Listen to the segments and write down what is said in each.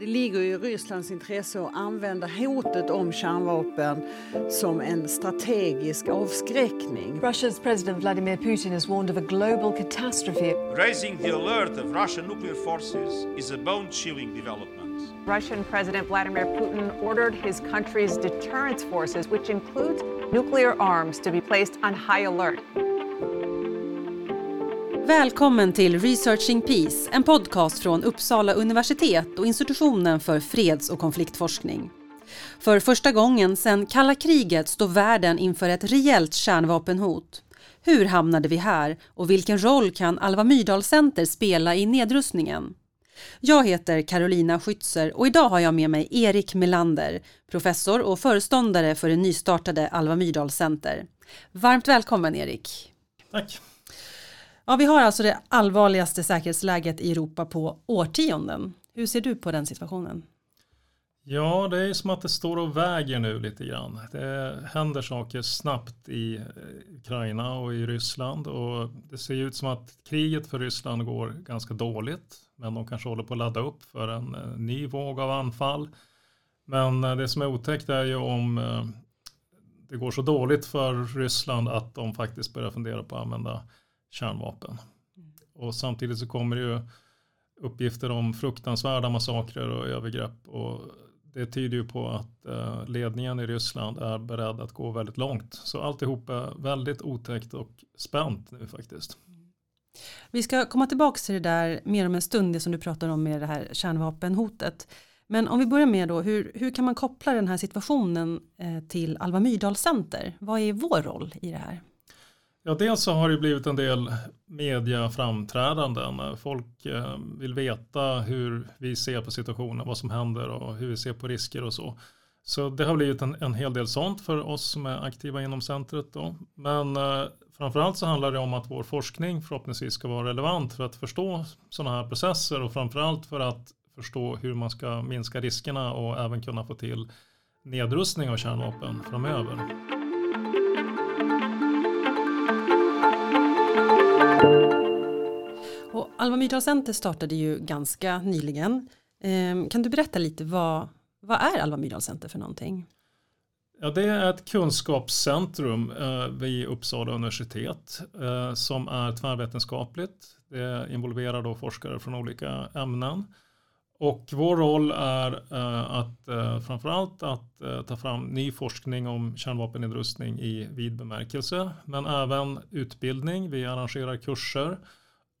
Det ligger i Rysslands intresse att använda hotet om kärnvapen som en strategisk avskräckning. Russia's President Vladimir Putin has warned of a global catastrophe. Raising the alert of Russian nuclear forces is a bone-chilling development. Russian President Vladimir Putin ordered his country's deterrence forces, which includes nuclear arms, to be placed on high alert. Välkommen till Researching Peace, en podcast från Uppsala universitet och institutionen för freds och konfliktforskning. För första gången sedan kalla kriget står världen inför ett rejält kärnvapenhot. Hur hamnade vi här och vilken roll kan Alva Myrdal Center spela i nedrustningen? Jag heter Carolina Schützer och idag har jag med mig Erik Melander, professor och föreståndare för det nystartade Alva Myrdal Center. Varmt välkommen Erik! Tack! Ja, vi har alltså det allvarligaste säkerhetsläget i Europa på årtionden. Hur ser du på den situationen? Ja, det är som att det står och väger nu lite grann. Det händer saker snabbt i eh, Ukraina och i Ryssland och det ser ut som att kriget för Ryssland går ganska dåligt. Men de kanske håller på att ladda upp för en eh, ny våg av anfall. Men eh, det som är otäckt är ju om det går så dåligt för Ryssland att de faktiskt börjar fundera på att använda kärnvapen. Mm. Och samtidigt så kommer det ju uppgifter om fruktansvärda massakrer och övergrepp och det tyder ju på att eh, ledningen i Ryssland är beredd att gå väldigt långt. Så alltihop är väldigt otäckt och spänt nu faktiskt. Vi ska komma tillbaka till det där mer om en stund, det som du pratar om med det här kärnvapenhotet. Men om vi börjar med då, hur, hur kan man koppla den här situationen eh, till Alva Myrdal Center? Vad är vår roll i det här? Ja, dels så har det blivit en del mediaframträdanden. Folk eh, vill veta hur vi ser på situationen, vad som händer och hur vi ser på risker och så. Så det har blivit en, en hel del sånt för oss som är aktiva inom centret. Då. Men eh, framförallt så handlar det om att vår forskning förhoppningsvis ska vara relevant för att förstå sådana här processer och framförallt för att förstå hur man ska minska riskerna och även kunna få till nedrustning av kärnvapen framöver. Alma Alva Myrdal Center startade ju ganska nyligen. Ehm, kan du berätta lite vad, vad är Alva Myrdal Center för någonting? Ja, det är ett kunskapscentrum eh, vid Uppsala universitet eh, som är tvärvetenskapligt. Det involverar då forskare från olika ämnen. Och vår roll är eh, att framförallt att ta fram ny forskning om kärnvapennedrustning i vid bemärkelse, men även utbildning. Vi arrangerar kurser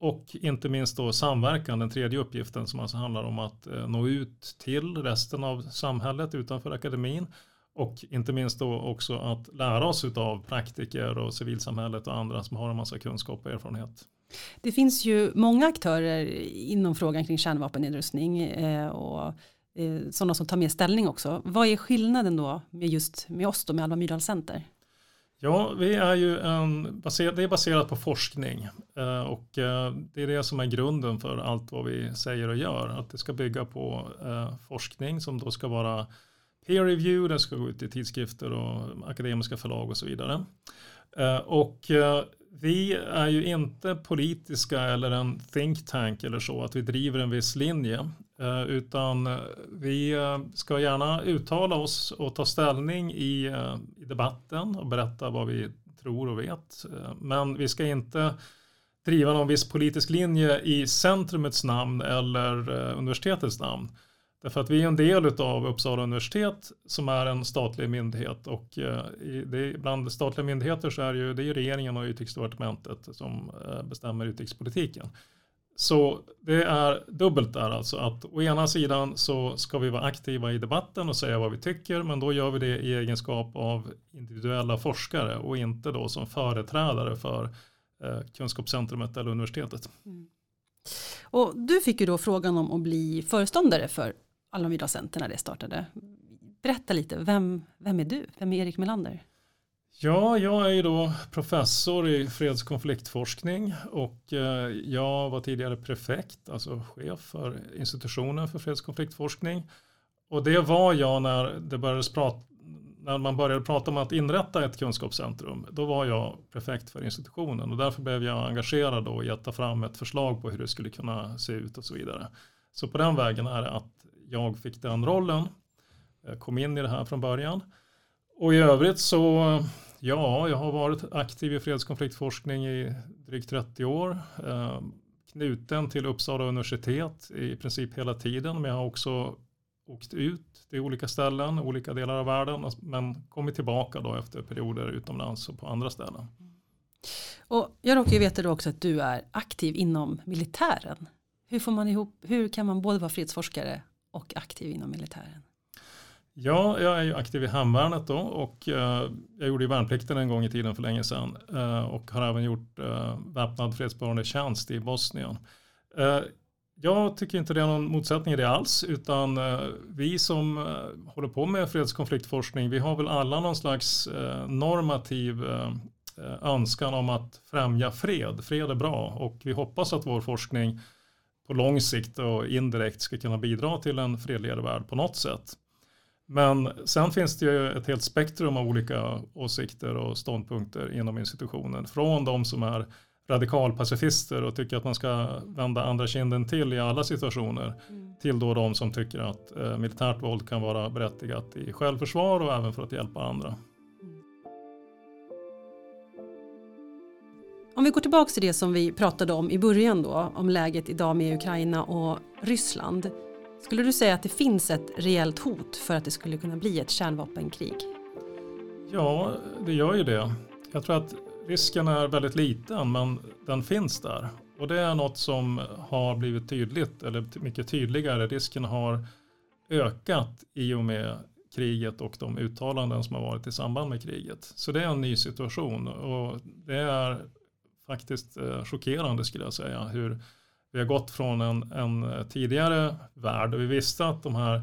och inte minst då samverkan, den tredje uppgiften som alltså handlar om att eh, nå ut till resten av samhället utanför akademin och inte minst då också att lära oss av praktiker och civilsamhället och andra som har en massa kunskap och erfarenhet. Det finns ju många aktörer inom frågan kring kärnvapennedrustning eh, och eh, sådana som tar mer ställning också. Vad är skillnaden då med just med oss då med Alva Myrdal Center? Ja, vi är ju en, det är baserat på forskning eh, och eh, det är det som är grunden för allt vad vi säger och gör. Att det ska bygga på eh, forskning som då ska vara peer review, den ska gå ut i tidskrifter och akademiska förlag och så vidare. Och vi är ju inte politiska eller en think tank eller så, att vi driver en viss linje, eh, utan eh, vi eh, ska gärna uttala oss och ta ställning i, i debatten och berätta vad vi tror och vet. Men vi ska inte driva någon viss politisk linje i centrumets namn eller universitetets namn. Därför att vi är en del av Uppsala universitet som är en statlig myndighet och eh, det, bland statliga myndigheter så är det ju, det är regeringen och utrikesdepartementet som eh, bestämmer utrikespolitiken. Så det är dubbelt där alltså att å ena sidan så ska vi vara aktiva i debatten och säga vad vi tycker men då gör vi det i egenskap av individuella forskare och inte då som företrädare för eh, kunskapscentrumet eller universitetet. Mm. Och du fick ju då frågan om att bli föreståndare för alla Myrdal Center när det startade. Berätta lite, vem, vem är du? Vem är Erik Melander? Ja, jag är ju då professor i fredskonfliktforskning och eh, jag var tidigare prefekt, alltså chef för institutionen för fredskonfliktforskning. Och det var jag när, det började prata, när man började prata om att inrätta ett kunskapscentrum. Då var jag prefekt för institutionen och därför blev jag engagerad och att ta fram ett förslag på hur det skulle kunna se ut och så vidare. Så på den vägen är det att jag fick den rollen. Jag kom in i det här från början. Och i övrigt så, ja, jag har varit aktiv i fredskonfliktforskning i drygt 30 år. Eh, knuten till Uppsala universitet i princip hela tiden, men jag har också åkt ut till olika ställen, olika delar av världen, men kommit tillbaka då efter perioder utomlands och på andra ställen. Och jag råkar ju veta då också att du är aktiv inom militären. Hur får man ihop, hur kan man både vara fredsforskare och aktiv inom militären? Ja, jag är ju aktiv i hemvärnet då och eh, jag gjorde ju värnplikten en gång i tiden för länge sedan eh, och har även gjort eh, väpnad fredsbevarande tjänst i Bosnien. Eh, jag tycker inte det är någon motsättning i det alls, utan eh, vi som eh, håller på med fredskonfliktforskning, vi har väl alla någon slags normativ önskan om att främja fred. Fred är bra och vi hoppas att vår forskning på lång sikt och indirekt ska kunna bidra till en fredligare värld på något sätt. Men sen finns det ju ett helt spektrum av olika åsikter och ståndpunkter inom institutionen. Från de som är radikalpacifister och tycker att man ska vända andra kinden till i alla situationer. Mm. Till då de som tycker att eh, militärt våld kan vara berättigat i självförsvar och även för att hjälpa andra. Om vi går tillbaka till det som vi pratade om i början då, om läget idag med Ukraina och Ryssland. Skulle du säga att det finns ett reellt hot för att det skulle kunna bli ett kärnvapenkrig? Ja, det gör ju det. Jag tror att risken är väldigt liten, men den finns där. Och det är något som har blivit tydligt, eller mycket tydligare. Risken har ökat i och med kriget och de uttalanden som har varit i samband med kriget. Så det är en ny situation och det är faktiskt eh, chockerande skulle jag säga hur vi har gått från en, en eh, tidigare värld och vi visste att de här,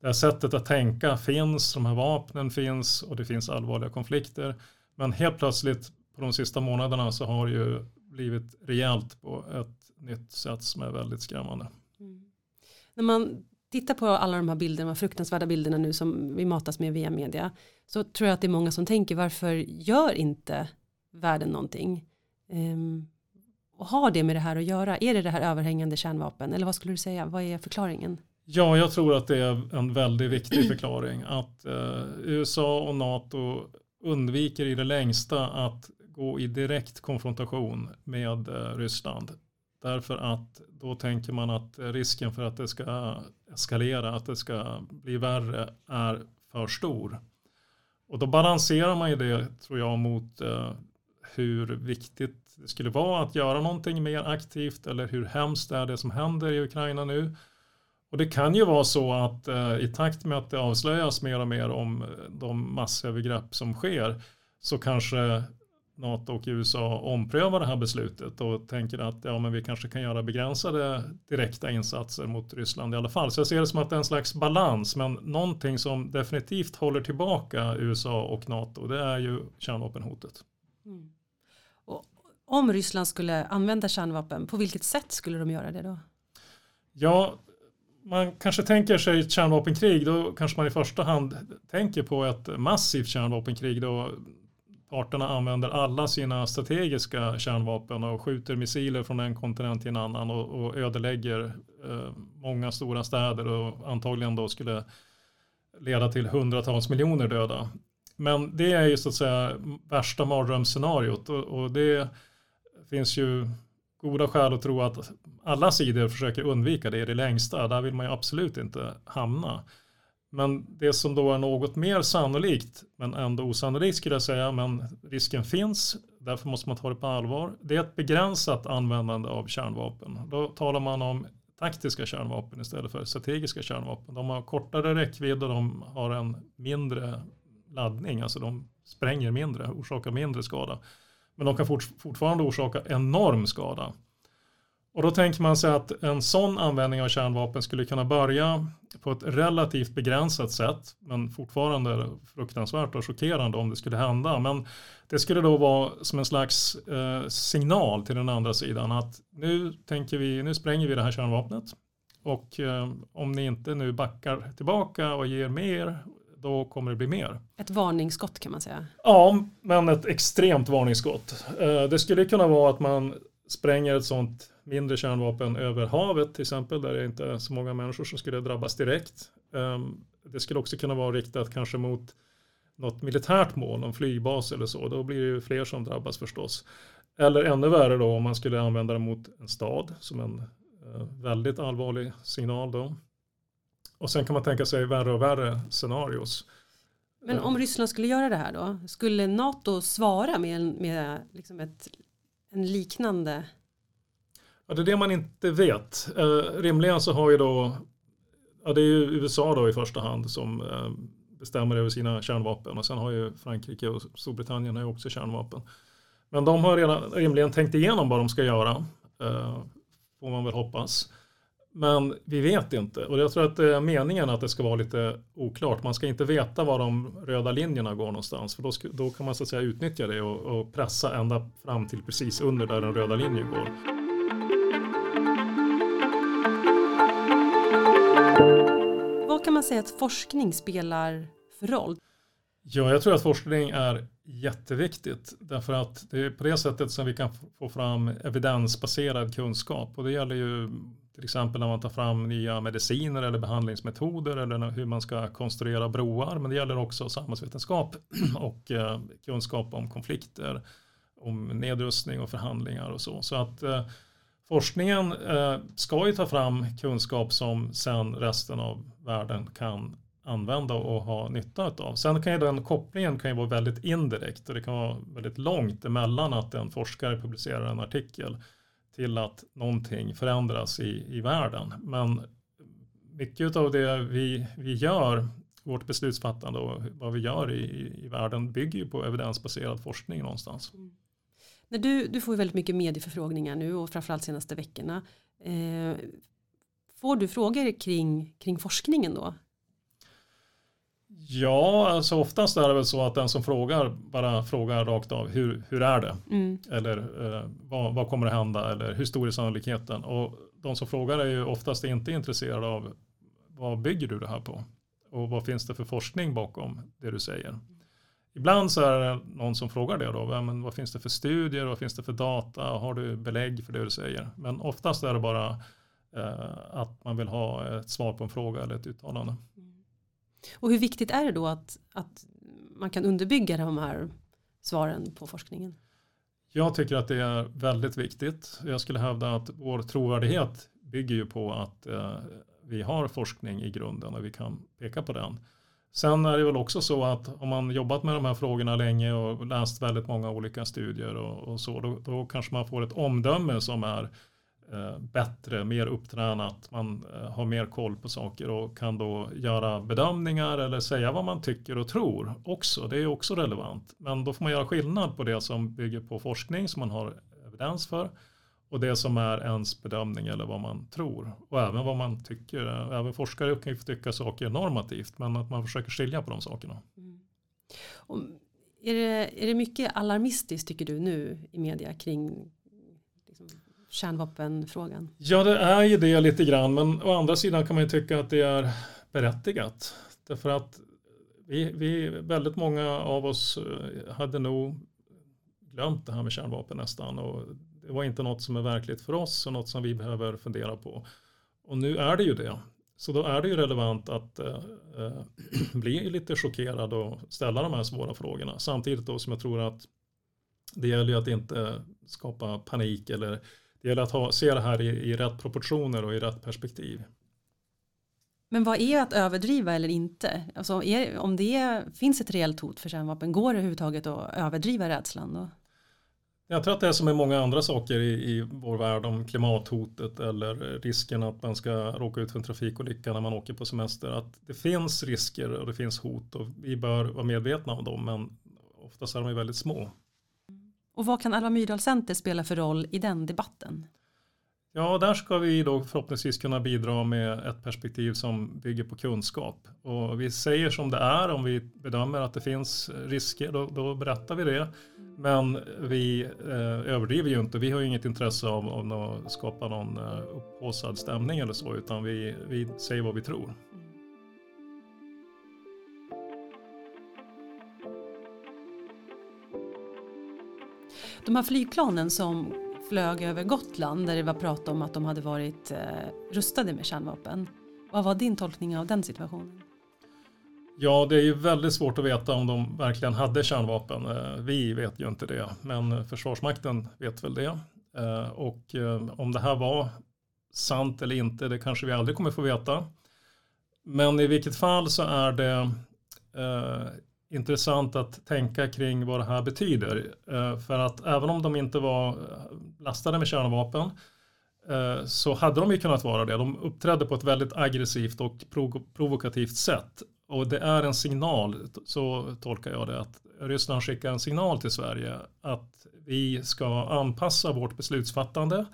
det här sättet att tänka finns, de här vapnen finns och det finns allvarliga konflikter. Men helt plötsligt på de sista månaderna så har det ju blivit rejält på ett nytt sätt som är väldigt skrämmande. Mm. När man tittar på alla de här bilderna, de fruktansvärda bilderna nu som vi matas med via media så tror jag att det är många som tänker varför gör inte världen någonting? Och har det med det här att göra? Är det det här överhängande kärnvapen? Eller vad skulle du säga? Vad är förklaringen? Ja, jag tror att det är en väldigt viktig förklaring. Att eh, USA och NATO undviker i det längsta att gå i direkt konfrontation med eh, Ryssland. Därför att då tänker man att risken för att det ska eskalera, att det ska bli värre är för stor. Och då balanserar man ju det, tror jag, mot eh, hur viktigt det skulle vara att göra någonting mer aktivt eller hur hemskt är det som händer i Ukraina nu. Och det kan ju vara så att eh, i takt med att det avslöjas mer och mer om eh, de massövergrepp som sker så kanske NATO och USA omprövar det här beslutet och tänker att ja, men vi kanske kan göra begränsade direkta insatser mot Ryssland i alla fall. Så jag ser det som att det är en slags balans, men någonting som definitivt håller tillbaka USA och NATO, det är ju kärnvapenhotet. Mm. Om Ryssland skulle använda kärnvapen, på vilket sätt skulle de göra det då? Ja, man kanske tänker sig ett kärnvapenkrig, då kanske man i första hand tänker på ett massivt kärnvapenkrig då parterna använder alla sina strategiska kärnvapen och skjuter missiler från en kontinent till en annan och, och ödelägger eh, många stora städer och antagligen då skulle leda till hundratals miljoner döda. Men det är ju så att säga värsta mardrömsscenariot och, och det finns ju goda skäl att tro att alla sidor försöker undvika det i det längsta. Där vill man ju absolut inte hamna. Men det som då är något mer sannolikt, men ändå osannolikt skulle jag säga, men risken finns, därför måste man ta det på allvar. Det är ett begränsat användande av kärnvapen. Då talar man om taktiska kärnvapen istället för strategiska kärnvapen. De har kortare räckvidd och de har en mindre laddning, alltså de spränger mindre, orsakar mindre skada. Men de kan fort, fortfarande orsaka enorm skada. Och då tänker man sig att en sån användning av kärnvapen skulle kunna börja på ett relativt begränsat sätt, men fortfarande fruktansvärt och chockerande om det skulle hända. Men det skulle då vara som en slags eh, signal till den andra sidan att nu tänker vi, nu spränger vi det här kärnvapnet och eh, om ni inte nu backar tillbaka och ger mer då kommer det bli mer. Ett varningsskott kan man säga. Ja, men ett extremt varningsskott. Eh, det skulle kunna vara att man spränger ett sånt mindre kärnvapen över havet till exempel, där det inte är så många människor som skulle drabbas direkt. Um, det skulle också kunna vara riktat kanske mot något militärt mål, någon flygbas eller så. Då blir det ju fler som drabbas förstås. Eller ännu värre då om man skulle använda det mot en stad som en uh, väldigt allvarlig signal då. Och sen kan man tänka sig värre och värre scenarios. Men om Ryssland skulle göra det här då? Skulle NATO svara med, med liksom ett, en liknande? Ja, det är det man inte vet. Eh, rimligen så har ju då, ja, det är ju USA då i första hand som eh, bestämmer över sina kärnvapen och sen har ju Frankrike och Storbritannien har ju också kärnvapen. Men de har redan rimligen tänkt igenom vad de ska göra, eh, får man väl hoppas. Men vi vet inte och jag tror att det är meningen att det ska vara lite oklart. Man ska inte veta var de röda linjerna går någonstans för då, ska, då kan man så att säga utnyttja det och, och, pressa ända fram till precis under där den röda linjen går. Vad kan man säga att forskning spelar för roll? Ja, jag tror att forskning är jätteviktigt därför att det är på det sättet som vi kan få fram evidensbaserad kunskap och det gäller ju till exempel när man tar fram nya mediciner eller behandlingsmetoder eller hur man ska konstruera broar. Men det gäller också samhällsvetenskap och eh, kunskap om konflikter, om nedrustning och förhandlingar och så. Så att eh, forskningen eh, ska ju ta fram kunskap som sen resten av världen kan använda och ha nytta av. Sen kan ju den kopplingen kan ju vara väldigt indirekt och det kan vara väldigt långt emellan att en forskare publicerar en artikel till att någonting förändras i, i världen. Men mycket av det vi, vi gör, vårt beslutsfattande och vad vi gör i, i världen bygger ju på evidensbaserad forskning någonstans. Mm. När du, du får väldigt mycket medieförfrågningar nu och framförallt senaste veckorna. Eh, får du frågor kring, kring forskningen då? Ja, alltså oftast är det väl så att den som frågar bara frågar rakt av hur, hur är det? Mm. Eller eh, vad, vad, kommer att hända? Eller hur stor är sannolikheten? Och de som frågar är ju oftast inte intresserade av vad bygger du det här på? Och vad finns det för forskning bakom det du säger? Ibland så är det någon som frågar det då, men vad finns det för studier, vad finns det för data, har du belägg för det du säger? Men oftast är det bara eh, att man vill ha ett svar på en fråga eller ett uttalande. Och hur viktigt är det då att, att man kan underbygga de här svaren på forskningen? Jag tycker att det är väldigt viktigt. Jag skulle hävda att vår trovärdighet bygger ju på att eh, vi har forskning i grunden och vi kan peka på den. Sen är det väl också så att om man jobbat med de här frågorna länge och läst väldigt många olika studier och, och så, då, då, kanske man får ett omdöme som är Eh, Eh, bättre, mer upptränat, man eh, har mer koll på saker och kan då göra bedömningar eller säga vad man tycker och tror också. Det är också relevant. Men då får man göra skillnad på det som bygger på forskning som man har evidens för och det som är ens bedömning eller vad man tror och även vad man tycker. Även forskare kan ju tycka saker normativt men att man försöker skilja på de sakerna. Mm. är, det, är det mycket alarmistiskt tycker du nu i media kring kärnvapenfrågan? Ja, det är ju det lite grann, men å andra sidan kan man ju tycka att det är berättigat. Därför att vi, vi, väldigt många av oss eh, hade nog glömt det här med kärnvapen nästan och det var inte något som är verkligt för oss och något som vi behöver fundera på. Och nu är det ju det. Så då är det ju relevant att äh, bli lite chockerad och ställa de här svåra frågorna. Samtidigt då som jag tror att det gäller ju att inte skapa panik eller det gäller att ha, se det här i, i rätt proportioner och i rätt perspektiv. Men vad är att överdriva eller inte? Alltså är, om det är, finns ett reellt hot för kärnvapen, går det överhuvudtaget att överdriva rädslan då? Jag tror att det är som i många andra saker i, i vår värld om klimathotet eller risken att man ska råka ut för en trafikolycka när man åker på semester. Att det finns risker och det finns hot och vi bör vara medvetna om dem men oftast är de väldigt små. Och vad kan Alva Myrdal Center spela för roll i den debatten? Ja, där ska vi då förhoppningsvis kunna bidra med ett perspektiv som bygger på kunskap. Och vi säger som det är, om vi bedömer att det finns risker, då, då berättar vi det. Men vi eh, överdriver ju inte, vi har ju inget intresse av, av att skapa någon eh, upphaussad stämning eller så, utan vi, vi säger vad vi tror. De här flygplanen som flög över Gotland där det var prat om att de hade varit eh, rustade med kärnvapen. Vad var din tolkning av den situationen? Ja, det är ju väldigt svårt att veta om de verkligen hade kärnvapen. Eh, vi vet ju inte det, men Försvarsmakten vet väl det. Eh, och eh, om det här var sant eller inte, det kanske vi aldrig kommer få veta. Men i vilket fall så är det intressant att tänka kring vad det här betyder. Eh, för att även om de inte var eh, lastade med kärnvapen eh, så hade de ju kunnat vara det. De uppträdde på ett väldigt aggressivt och provokativt sätt. Och det är en signal, så tolkar jag det, att Ryssland skickar en signal till Sverige att vi ska anpassa vårt beslutsfattande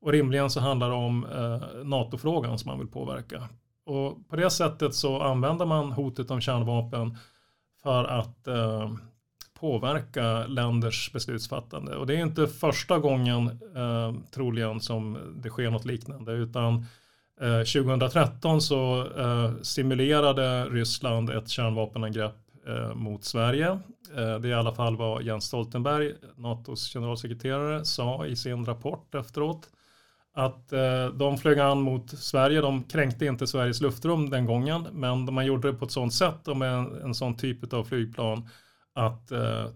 och rimligen så handlar det om eh, NATO-frågan som man vill påverka. Och på det sättet så använder man hotet om kärnvapen för att eh, påverka länders beslutsfattande. Och det är inte första gången eh, troligen som det sker något liknande utan eh, 2013 så eh, simulerade Ryssland ett kärnvapenangrepp eh, mot Sverige. Eh, det är i alla fall vad Jens Stoltenberg, NATOs generalsekreterare, sa i sin rapport efteråt. Att eh, de flög an mot Sverige, de kränkte inte Sveriges luftrum den gången, men man gjorde det på ett sådant sätt och med en, en sån typ av flygplan att eh,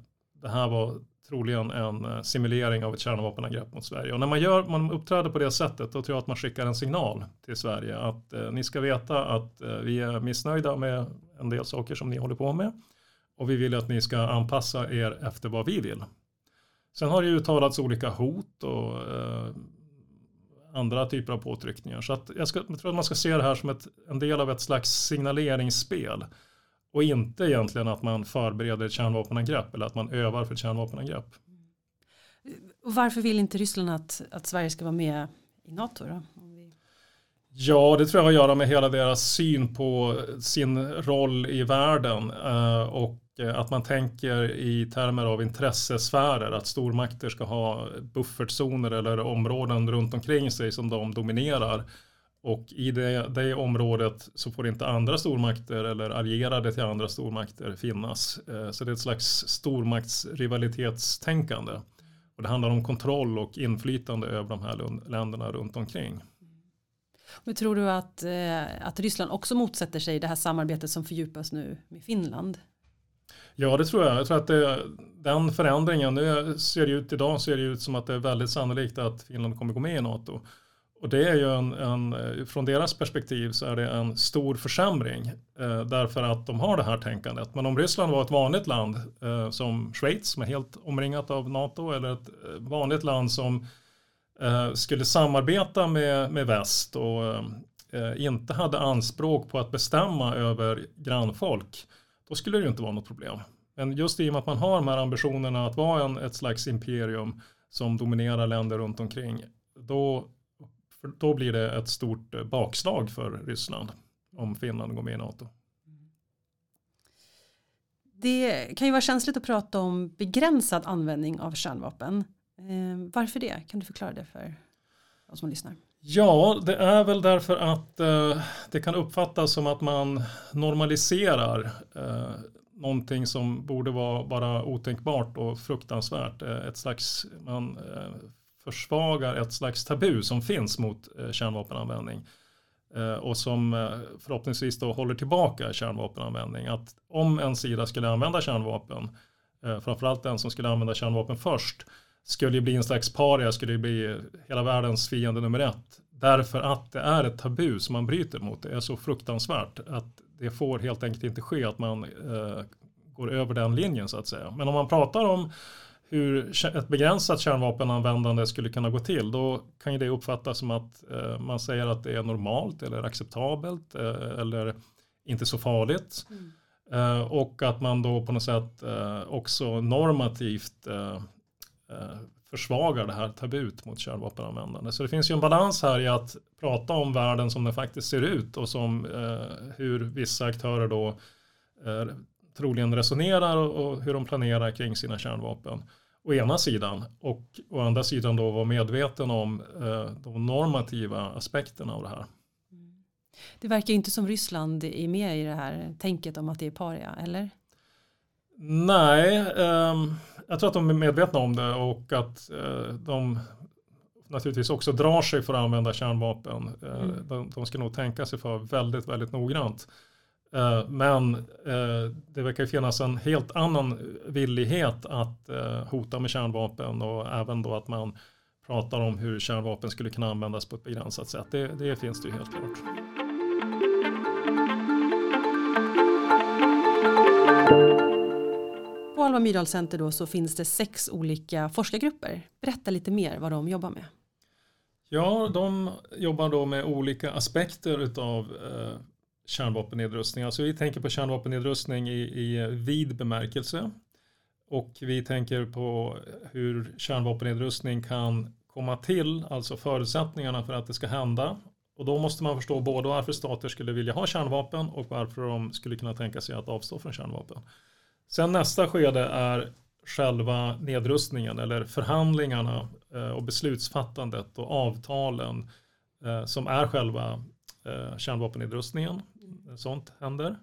det här var troligen en eh, simulering av ett kärnvapenangrepp mot Sverige. Och när man, gör, man uppträder på det sättet då tror jag att man skickar en signal till Sverige att eh, ni ska veta att eh, vi är missnöjda med en del saker som ni håller på med och vi vill att ni ska anpassa er efter vad vi vill. Sen har det ju uttalats olika hot och eh, andra typer av påtryckningar. Så att jag, ska, jag tror att man ska se det här som ett, en del av ett slags signaleringsspel. Och inte egentligen att man förbereder ett kärnvapenangrepp eller att man övar för ett kärnvapenangrepp. Och varför vill inte Ryssland att, att Sverige ska vara med i NATO då? Ja, det tror jag har att göra med hela deras syn på sin roll i världen eh, och Eh, att man tänker i termer av intressesfärer, att stormakter ska ha buffertzoner eller områden runt omkring sig som de dominerar och i det, det, området så får inte andra stormakter eller allierade till andra stormakter finnas. Eh, så det är ett slags stormaktsrivalitetstänkande. Och det handlar om kontroll och inflytande över de här länderna runt omkring. Men tror du att, eh, att Ryssland också motsätter sig det här samarbetet som fördjupas nu med Finland? Ja, det tror jag. Jag tror att det, den förändringen, nu ser det ut idag ser det ut som att det är väldigt sannolikt att Finland kommer gå med i NATO. Och det är ju en, en, från deras perspektiv så är det en stor försämring eh, därför att de har det här tänkandet. Men om Ryssland var ett vanligt land eh, som Schweiz som är helt omringat av NATO eller ett eh, vanligt land som eh, skulle samarbeta med, med väst och eh, inte hade anspråk på att bestämma över grannfolk, då skulle det ju inte vara något problem. Men just i och med att man har de här ambitionerna att vara en, ett slags imperium som dominerar länder runt omkring, då då blir det ett stort eh, bakslag för Ryssland om Finland går med i NATO. Det kan ju vara känsligt att prata om begränsad användning av kärnvapen. Eh, varför det? Kan du förklara det för de som lyssnar? Ja, det är väl därför att eh, det kan uppfattas som att man normaliserar eh, någonting som borde vara bara otänkbart och fruktansvärt. Eh, ett slags, man eh, försvagar ett slags tabu som finns mot eh, kärnvapenanvändning eh, och som eh, förhoppningsvis då håller tillbaka kärnvapenanvändning. Att om en sida skulle använda kärnvapen, eh, framförallt den som skulle använda kärnvapen först, skulle bli en slags paria, skulle bli hela världens fiende nummer ett. Därför att det är ett tabu som man bryter mot. Det är så fruktansvärt att det får helt enkelt inte ske att man eh, går över den linjen så att säga. Men om man pratar om hur ett begränsat kärnvapenanvändande skulle kunna gå till, då kan ju det uppfattas som att eh, man säger att det är normalt eller acceptabelt eh, eller inte så farligt. Mm. Eh, och att man då på något sätt eh, också normativt eh, försvagar det här tabut mot kärnvapenanvändande. Så det finns ju en balans här i att prata om världen som den faktiskt ser ut och som hur vissa aktörer då troligen resonerar och hur de planerar kring sina kärnvapen å ena sidan och å andra sidan då vara medveten om eh, de normativa aspekterna av det här. Mm. Det verkar inte som Ryssland är med i det här tänket om att det är paria, eller? Nej, eh, jag tror att de är medvetna om det och att eh, de naturligtvis också drar sig för att använda kärnvapen. Eh, Mm. De, de ska nog tänka sig för väldigt, väldigt noggrant. Eh, Men det verkar finnas en helt annan villighet att hota med kärnvapen och även då att man pratar om hur kärnvapen skulle kunna användas på ett begränsat sätt. Det, det finns det ju helt klart. På Alva Myrdal Center då så finns det sex olika forskargrupper. Berätta lite mer vad de jobbar med. Ja, de jobbar då med olika aspekter utav eh, kärnvapennedrustning. Alltså vi tänker på kärnvapennedrustning i, i vid bemärkelse. Och vi tänker på hur kärnvapennedrustning kan komma till, alltså förutsättningarna för att det ska hända. Och då måste man förstå både varför stater skulle vilja ha kärnvapen och varför de skulle kunna tänka sig att avstå från kärnvapen. Sen nästa skede är själva nedrustningen eller förhandlingarna eh, och beslutsfattandet och avtalen eh, som är själva eh, kärnvapennedrustningen. Sånt händer.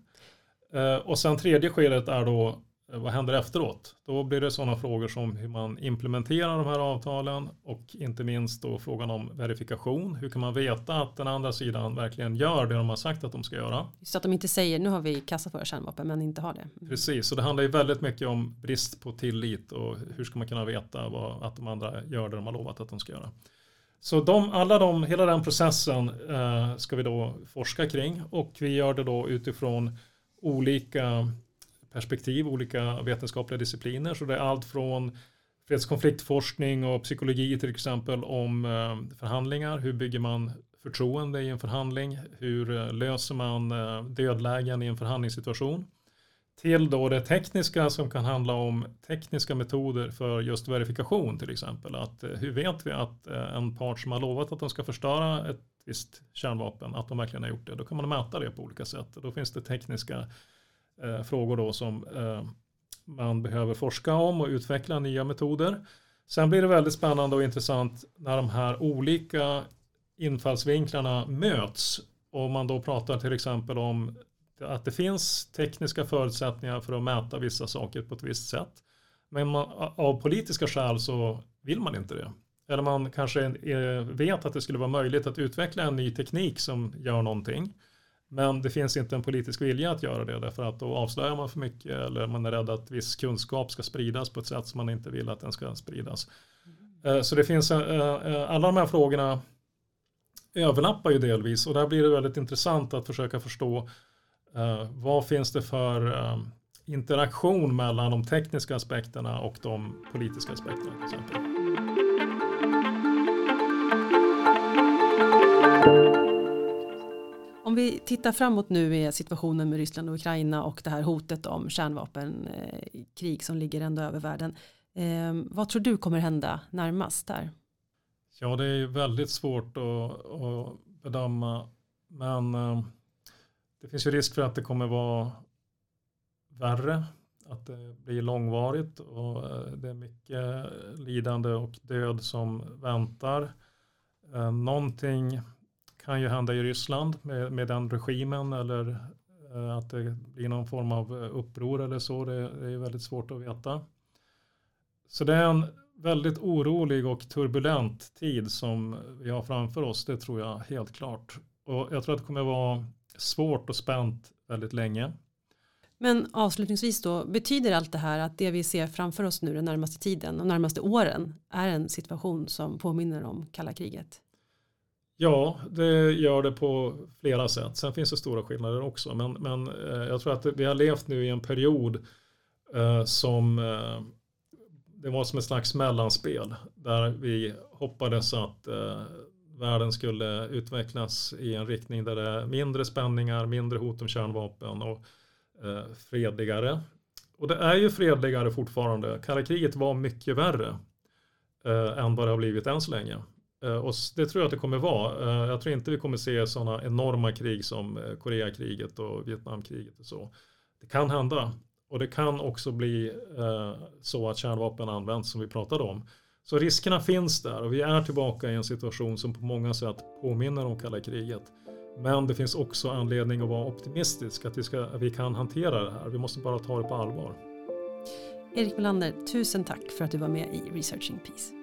Och sen tredje skedet är då vad händer efteråt? Då blir det sådana frågor som hur man implementerar de här avtalen och inte minst då frågan om verifikation. Hur kan man veta att den andra sidan verkligen gör det de har sagt att de ska göra? Så att de inte säger nu har vi kassa för kärnvapen men inte har det. Mm. Precis, så det handlar ju väldigt mycket om brist på tillit och hur ska man kunna veta vad, att de andra gör det de har lovat att de ska göra. Så de, alla de, hela den processen eh, ska vi då forska kring och vi gör det då utifrån olika perspektiv, olika vetenskapliga discipliner. Så det är allt från fredskonfliktforskning och psykologi till exempel om eh, förhandlingar. Hur bygger man förtroende i en förhandling? Hur eh, löser man eh, dödlägen i en förhandlingssituation? Till då det tekniska som kan handla om tekniska metoder för just verifikation till exempel. Att, hur vet vi att en part som har lovat att de ska förstöra ett visst kärnvapen, att de verkligen har gjort det? Då kan man mäta det på olika sätt. Då finns det tekniska eh, frågor då som eh, man behöver forska om och utveckla nya metoder. Sen blir det väldigt spännande och intressant när de här olika infallsvinklarna möts och man då pratar till exempel om att det finns tekniska förutsättningar för att mäta vissa saker på ett visst sätt. Men man, av politiska skäl så vill man inte det. Eller man kanske eh, vet att det skulle vara möjligt att utveckla en ny teknik som gör någonting. Men det finns inte en politisk vilja att göra det därför att då avslöjar man för mycket eller man är rädd att viss kunskap ska spridas på ett sätt som man inte vill att den ska spridas. Eh, så det finns, eh, eh, alla de här frågorna överlappar ju delvis och där blir det väldigt intressant att försöka förstå vad finns det för interaktion mellan de tekniska aspekterna och de politiska aspekterna till exempel. Vi tittar framåt nu är situationen med Ryssland och Ukraina och det här hotet om kärnvapenkrig som ligger ändå över världen. Eh, vad tror du kommer hända närmast där? Ja, det är ju väldigt svårt att, att bedöma. Men eh, det finns ju risk för att det kommer vara värre. Att det blir långvarigt och eh, det är mycket lidande och död som väntar. Eh, Någonting kan ju hända i Ryssland med, med den regimen eller eh, att det blir någon form av eh, uppror eller så. Det, det är väldigt svårt att veta. Så det är en väldigt orolig och turbulent tid som vi har framför oss. Det tror jag helt klart. Och jag tror att det kommer vara svårt och spänt väldigt länge. Men avslutningsvis då, betyder allt det här att det vi ser framför oss nu den närmaste tiden och närmaste åren är en situation som påminner om kalla kriget? Ja, det gör det på flera sätt. Sen finns det stora skillnader också. Men, men eh, jag tror att vi har levt nu i en period eh, som eh, det var som ett slags mellanspel där vi hoppades att världen skulle utvecklas i en riktning där det är mindre spänningar, mindre hot om kärnvapen och fredligare. Och det är ju fredligare fortfarande. Kalla kriget var mycket värre än vad det har blivit än så länge. Eh, och det tror jag att det kommer vara. Eh, jag tror inte vi kommer se sådana enorma krig som eh, Koreakriget och Vietnamkriget och så. Det kan hända. Och det kan också bli så att kärnvapen används som vi pratade om. Så riskerna finns där och vi är tillbaka i en situation som på många sätt påminner om kalla kriget. Men det finns också anledning att vara optimistisk att vi, ska, att vi kan hantera det här. Vi måste bara ta det på allvar. Erik Melander, tusen tack för att du var med i Researching Peace.